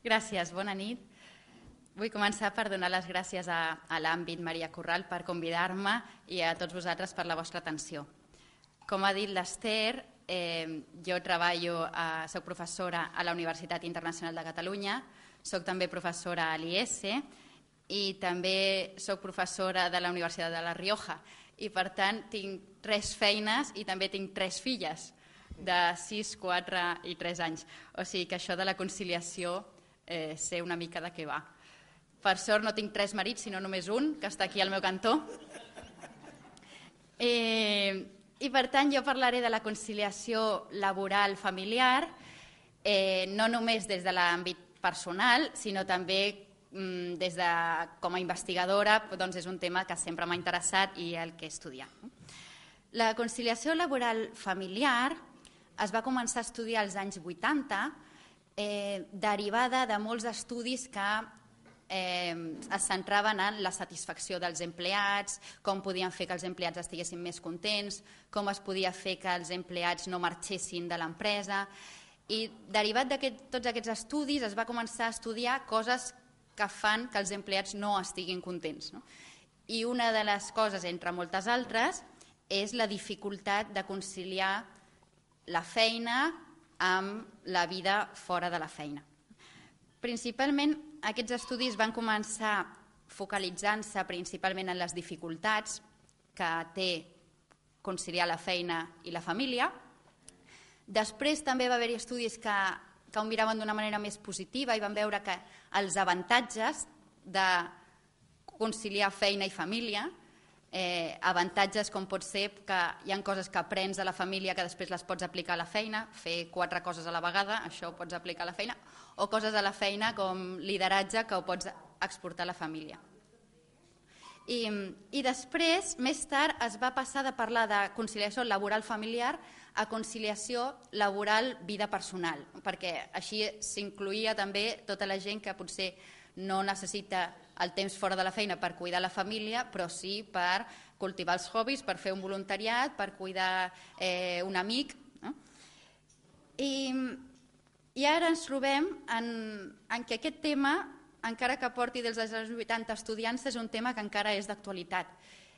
Gràcies, bona nit. Vull començar per donar les gràcies a, a l'àmbit Maria Corral per convidar-me i a tots vosaltres per la vostra atenció. Com ha dit l'Ester, eh, jo treballo, a, soc professora a la Universitat Internacional de Catalunya, soc també professora a l'IS i també soc professora de la Universitat de La Rioja i per tant tinc tres feines i també tinc tres filles de 6, 4 i 3 anys. O sigui que això de la conciliació eh, sé una mica de què va. Per sort no tinc tres marits, sinó només un, que està aquí al meu cantó. Eh, I per tant jo parlaré de la conciliació laboral familiar, eh, no només des de l'àmbit personal, sinó també mm, des de, com a investigadora doncs és un tema que sempre m'ha interessat i el que he estudiat. La conciliació laboral familiar es va començar a estudiar als anys 80 eh, derivada de molts estudis que eh, es centraven en la satisfacció dels empleats, com podien fer que els empleats estiguessin més contents, com es podia fer que els empleats no marxessin de l'empresa. I derivat de tots aquests estudis es va començar a estudiar coses que fan que els empleats no estiguin contents. No? I una de les coses, entre moltes altres, és la dificultat de conciliar la feina amb la vida fora de la feina. Principalment, aquests estudis van començar focalitzant-se principalment en les dificultats que té conciliar la feina i la família. Després també va haver-hi estudis que, que ho miraven d'una manera més positiva i van veure que els avantatges de conciliar feina i família eh, avantatges com pot ser que hi han coses que aprens a la família que després les pots aplicar a la feina, fer quatre coses a la vegada, això ho pots aplicar a la feina, o coses a la feina com lideratge que ho pots exportar a la família. I, I després, més tard, es va passar de parlar de conciliació laboral familiar a conciliació laboral vida personal, perquè així s'incluïa també tota la gent que potser no necessita el temps fora de la feina per cuidar la família, però sí per cultivar els hobbies, per fer un voluntariat, per cuidar eh, un amic. No? I, I ara ens trobem en, en que aquest tema, encara que porti dels anys 80 estudiants, és un tema que encara és d'actualitat.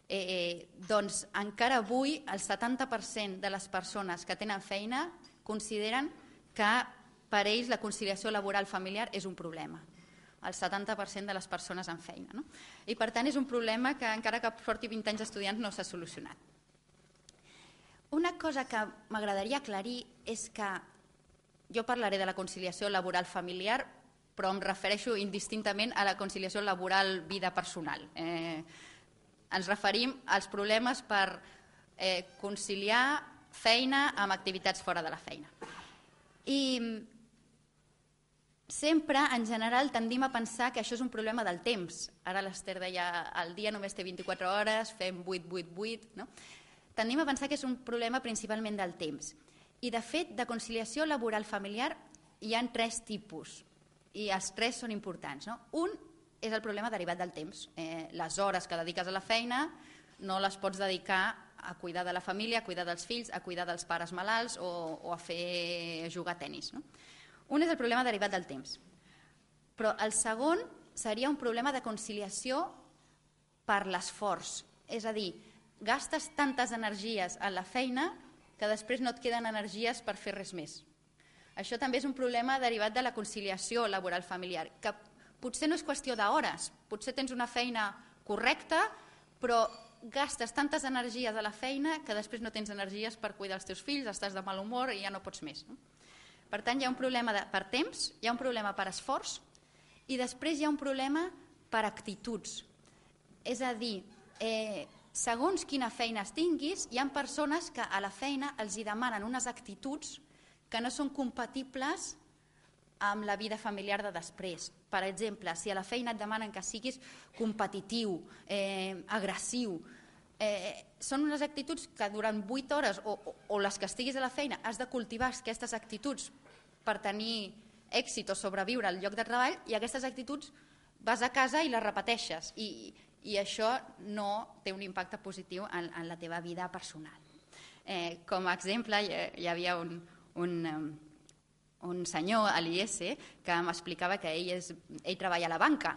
Eh, eh, doncs encara avui el 70% de les persones que tenen feina consideren que per ells la conciliació laboral familiar és un problema el 70% de les persones en feina. No? I per tant és un problema que encara que porti 20 anys estudiants no s'ha solucionat. Una cosa que m'agradaria aclarir és que jo parlaré de la conciliació laboral familiar però em refereixo indistintament a la conciliació laboral vida personal. Eh, ens referim als problemes per eh, conciliar feina amb activitats fora de la feina. I sempre, en general, tendim a pensar que això és un problema del temps. Ara l'Ester deia, el dia només té 24 hores, fem 8, 8, 8... No? Tendim a pensar que és un problema principalment del temps. I, de fet, de conciliació laboral familiar hi han tres tipus, i els tres són importants. No? Un és el problema derivat del temps. Eh, les hores que dediques a la feina no les pots dedicar a cuidar de la família, a cuidar dels fills, a cuidar dels pares malalts o, o a fer jugar a tennis. No? Un és el problema derivat del temps. Però el segon seria un problema de conciliació per l'esforç. És a dir, gastes tantes energies a la feina que després no et queden energies per fer res més. Això també és un problema derivat de la conciliació laboral familiar, que potser no és qüestió d'hores, potser tens una feina correcta, però gastes tantes energies a la feina que després no tens energies per cuidar els teus fills, estàs de mal humor i ja no pots més. No? Per tant, hi ha un problema de, per temps, hi ha un problema per esforç i després hi ha un problema per actituds. És a dir, eh, segons quina feina tinguis, hi ha persones que a la feina els hi demanen unes actituds que no són compatibles amb la vida familiar de després. Per exemple, si a la feina et demanen que siguis competitiu, eh, agressiu, eh, són unes actituds que durant 8 hores o, o, o les que estiguis a la feina has de cultivar aquestes actituds per tenir èxit o sobreviure al lloc de treball i aquestes actituds vas a casa i les repeteixes i, i això no té un impacte positiu en, en la teva vida personal. Eh, com a exemple, hi, hi havia un, un, un senyor a l'IS que m'explicava que ell, és, ell treballa a la banca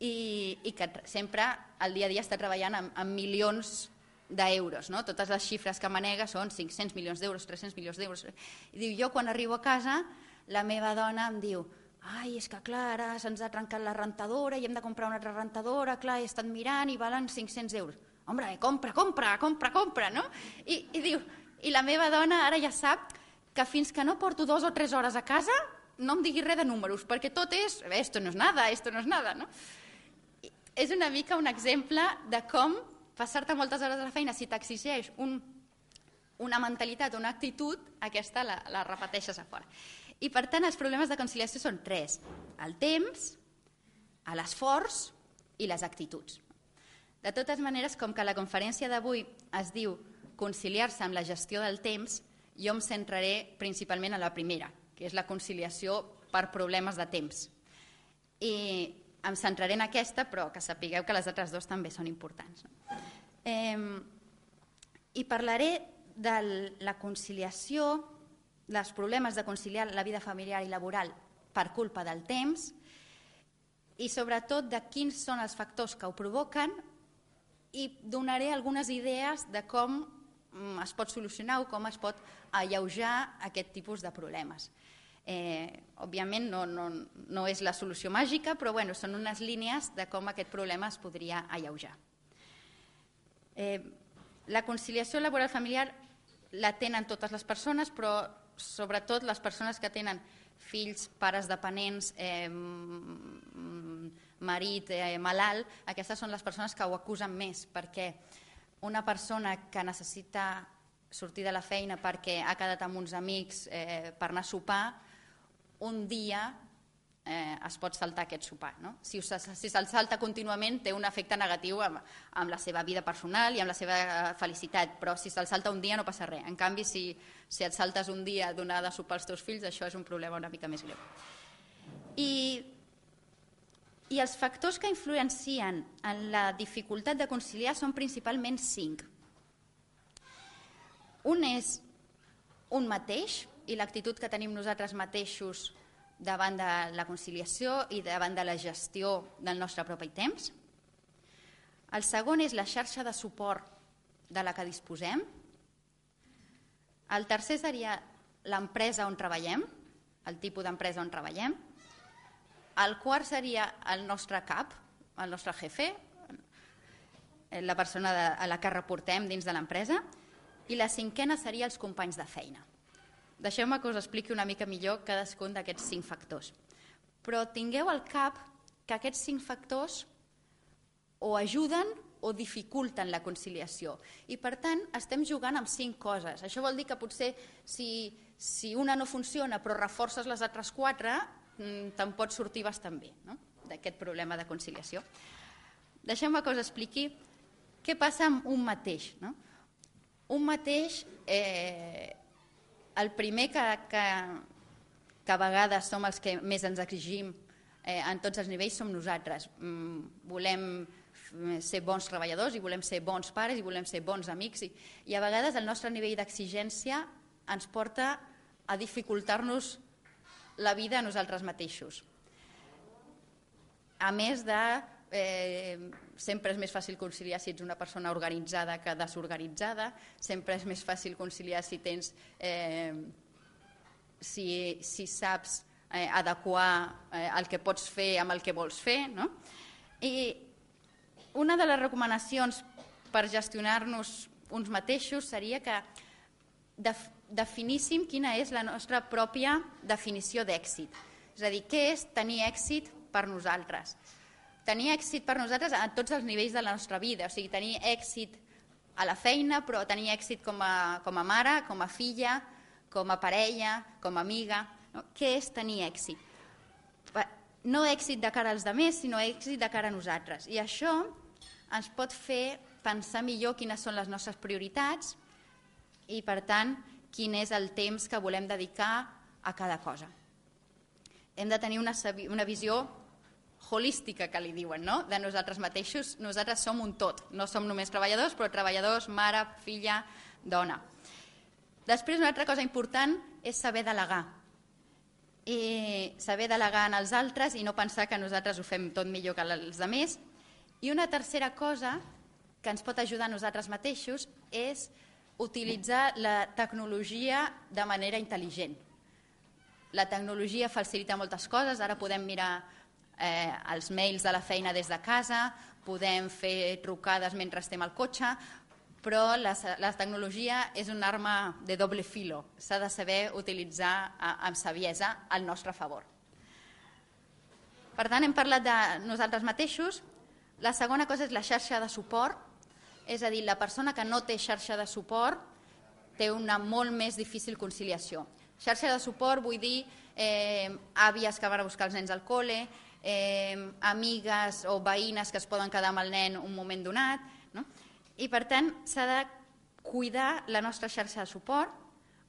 i, i que sempre al dia a dia està treballant amb, amb milions d'euros. No? Totes les xifres que manega són 500 milions d'euros, 300 milions d'euros. I diu, jo quan arribo a casa, la meva dona em diu ai, és que clar, ara se'ns ha trencat la rentadora i hem de comprar una altra rentadora, clar, he estat mirant i valen 500 euros. Home, compra, compra, compra, compra, no? I, i diu, i la meva dona ara ja sap que fins que no porto dues o tres hores a casa no em digui res de números, perquè tot és, esto no és nada, esto no és nada, no? I és una mica un exemple de com passar-te moltes hores a la feina, si t'exigeix un, una mentalitat, una actitud, aquesta la, la repeteixes a fora. I per tant els problemes de conciliació són tres, el temps, l'esforç i les actituds. De totes maneres, com que la conferència d'avui es diu conciliar-se amb la gestió del temps, jo em centraré principalment en la primera, que és la conciliació per problemes de temps. I em centraré en aquesta, però que sapigueu que les altres dues també són importants. No? Eh, I parlaré de la conciliació, dels problemes de conciliar la vida familiar i laboral per culpa del temps i sobretot de quins són els factors que ho provoquen i donaré algunes idees de com mm, es pot solucionar o com es pot alleujar aquest tipus de problemes. Eh, òbviament no, no, no és la solució màgica, però bueno, són unes línies de com aquest problema es podria alleujar. Eh, la conciliació laboral familiar la tenen totes les persones, però sobretot les persones que tenen fills, pares dependents, eh, marit eh, malalt, aquestes són les persones que ho acusen més, perquè una persona que necessita sortir de la feina perquè ha quedat amb uns amics eh, per anar a sopar, un dia eh, es pot saltar aquest sopar. No? Si, si se'l salta contínuament té un efecte negatiu amb, amb la seva vida personal i amb la seva felicitat, però si se'l salta un dia no passa res. En canvi, si, si et saltes un dia donar de sopar als teus fills, això és un problema una mica més greu. I, i els factors que influencien en la dificultat de conciliar són principalment cinc. Un és un mateix i l'actitud que tenim nosaltres mateixos davant de la conciliació i davant de la gestió del nostre propi temps. El segon és la xarxa de suport de la que disposem. El tercer seria l'empresa on treballem, el tipus d'empresa on treballem. El quart seria el nostre cap, el nostre jefe, la persona a la que reportem dins de l'empresa. I la cinquena seria els companys de feina. Deixeu-me que us expliqui una mica millor cadascun d'aquests cinc factors. Però tingueu al cap que aquests cinc factors o ajuden o dificulten la conciliació. I per tant estem jugant amb cinc coses. Això vol dir que potser si, si una no funciona però reforces les altres quatre, mm, te'n pots sortir bastant bé no? d'aquest problema de conciliació. Deixeu-me que us expliqui què passa amb un mateix. No? un mateix, eh, el primer que, que, que a vegades som els que més ens exigim eh, en tots els nivells som nosaltres. Mm, volem ser bons treballadors i volem ser bons pares i volem ser bons amics i, i a vegades el nostre nivell d'exigència ens porta a dificultar-nos la vida a nosaltres mateixos. A més de eh, sempre és més fàcil conciliar si ets una persona organitzada que desorganitzada, sempre és més fàcil conciliar si tens eh, si, si saps eh, adequar eh, el que pots fer amb el que vols fer. No? I una de les recomanacions per gestionar-nos uns mateixos seria que def definíssim quina és la nostra pròpia definició d'èxit. És a dir, què és tenir èxit per nosaltres? Tenir èxit per nosaltres a tots els nivells de la nostra vida, o sigui, tenir èxit a la feina, però tenir èxit com a, com a mare, com a filla, com a parella, com a amiga. No? Què és tenir èxit? No èxit de cara als altres, sinó èxit de cara a nosaltres. I això ens pot fer pensar millor quines són les nostres prioritats i, per tant, quin és el temps que volem dedicar a cada cosa. Hem de tenir una, una visió holística que li diuen, no? de nosaltres mateixos. Nosaltres som un tot, no som només treballadors, però treballadors, mare, filla, dona. Després, una altra cosa important és saber delegar. i saber delegar en els altres i no pensar que nosaltres ho fem tot millor que els altres. I una tercera cosa que ens pot ajudar a nosaltres mateixos és utilitzar la tecnologia de manera intel·ligent. La tecnologia facilita moltes coses, ara podem mirar eh, els mails de la feina des de casa, podem fer trucades mentre estem al cotxe, però la, la tecnologia és una arma de doble filo. S'ha de saber utilitzar amb saviesa al nostre favor. Per tant, hem parlat de nosaltres mateixos. La segona cosa és la xarxa de suport, és a dir, la persona que no té xarxa de suport té una molt més difícil conciliació. Xarxa de suport vull dir eh, àvies que van a buscar els nens al col·le, eh, amigues o veïnes que es poden quedar amb el nen un moment donat, no? i per tant s'ha de cuidar la nostra xarxa de suport.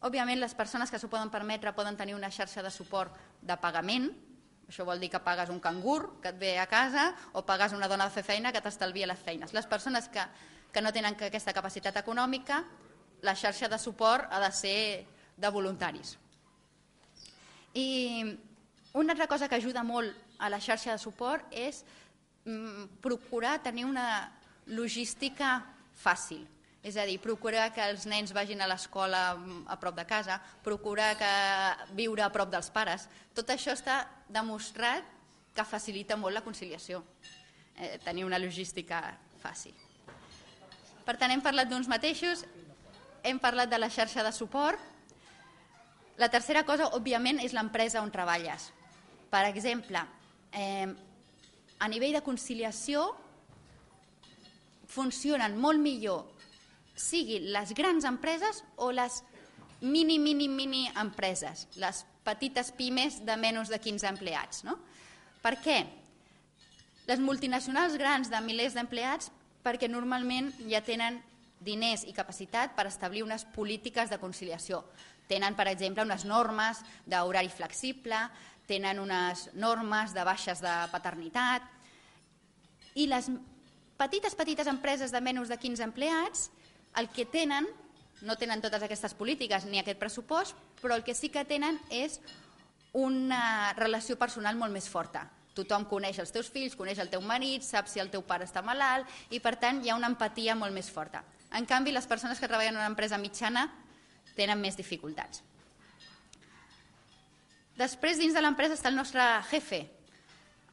Òbviament les persones que s'ho poden permetre poden tenir una xarxa de suport de pagament, això vol dir que pagues un cangur que et ve a casa o pagues una dona de fer feina que t'estalvia les feines. Les persones que, que no tenen aquesta capacitat econòmica, la xarxa de suport ha de ser de voluntaris. I una altra cosa que ajuda molt a la xarxa de suport és mm, procurar tenir una logística fàcil. És a dir, procurar que els nens vagin a l'escola mm, a prop de casa, procurar que viure a prop dels pares. Tot això està demostrat que facilita molt la conciliació, eh, tenir una logística fàcil. Per tant, hem parlat d'uns mateixos, hem parlat de la xarxa de suport. La tercera cosa, òbviament, és l'empresa on treballes. Per exemple, eh, a nivell de conciliació, funcionen molt millor siguin les grans empreses o les mini, mini, mini empreses, les petites pimes de menys de 15 empleats. No? Per què? Les multinacionals grans de milers d'empleats perquè normalment ja tenen diners i capacitat per establir unes polítiques de conciliació. Tenen, per exemple, unes normes d'horari flexible, tenen unes normes de baixes de paternitat i les petites, petites empreses de menys de 15 empleats el que tenen, no tenen totes aquestes polítiques ni aquest pressupost, però el que sí que tenen és una relació personal molt més forta. Tothom coneix els teus fills, coneix el teu marit, sap si el teu pare està malalt i per tant hi ha una empatia molt més forta. En canvi, les persones que treballen en una empresa mitjana tenen més dificultats. Després, dins de l'empresa està el nostre jefe.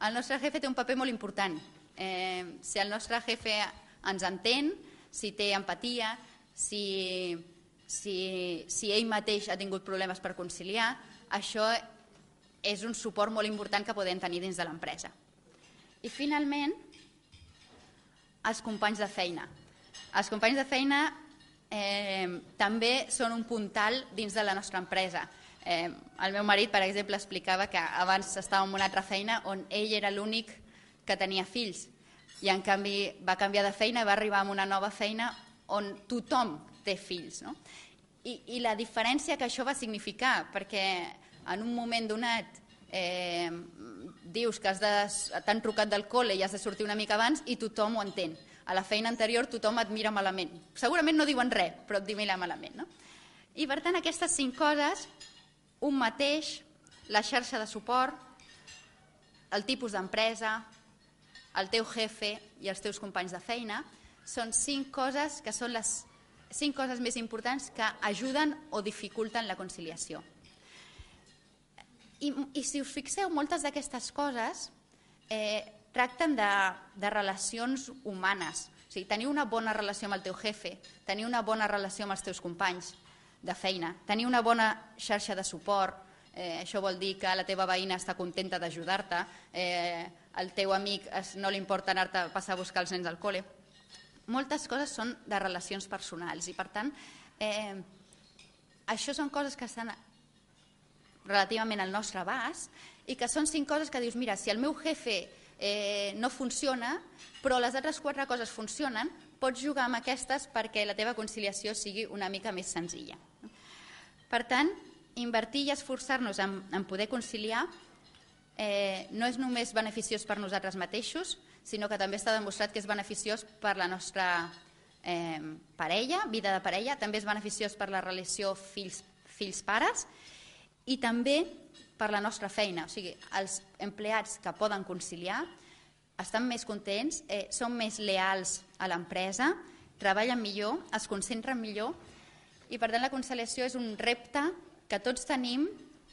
El nostre jefe té un paper molt important eh, si el nostre jefe ens entén, si té empatia, si, si, si ell mateix ha tingut problemes per conciliar, això és un suport molt important que podem tenir dins de l'empresa. I finalment, els companys de feina. Els companys de feina eh, també són un puntal dins de la nostra empresa. Eh, el meu marit, per exemple, explicava que abans estava en una altra feina on ell era l'únic que tenia fills i en canvi va canviar de feina i va arribar a una nova feina on tothom té fills. No? I, I la diferència que això va significar, perquè en un moment donat eh, dius que t'han trucat del col·le i has de sortir una mica abans i tothom ho entén. A la feina anterior tothom et mira malament. Segurament no diuen res, però et mira malament. No? I per tant aquestes cinc coses, un mateix, la xarxa de suport, el tipus d'empresa, el teu jefe i els teus companys de feina, són cinc coses que són les cinc coses més importants que ajuden o dificulten la conciliació. I, i si us fixeu, moltes d'aquestes coses eh, tracten de, de relacions humanes. O sigui, tenir una bona relació amb el teu jefe, tenir una bona relació amb els teus companys de feina, tenir una bona xarxa de suport, eh, això vol dir que la teva veïna està contenta d'ajudar-te, eh, el teu amic es, no li importa anar-te a passar a buscar els nens al col·le. Moltes coses són de relacions personals i, per tant, eh, això són coses que estan relativament al nostre abast i que són cinc coses que dius, mira, si el meu jefe eh, no funciona, però les altres quatre coses funcionen, pots jugar amb aquestes perquè la teva conciliació sigui una mica més senzilla. Per tant, invertir i esforçar-nos en, en poder conciliar eh, no és només beneficiós per nosaltres mateixos, sinó que també està demostrat que és beneficiós per la nostra eh, parella, vida de parella, també és beneficiós per la relació fills-pares fills i també per la nostra feina. O sigui, els empleats que poden conciliar estan més contents, eh, són més leals a l'empresa, treballen millor, es concentren millor i per tant la conciliació és un repte que tots tenim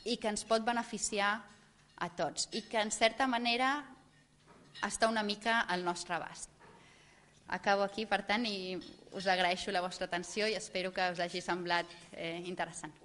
i que ens pot beneficiar a tots i que en certa manera està una mica al nostre abast. Acabo aquí, per tant, i us agraeixo la vostra atenció i espero que us hagi semblat eh, interessant.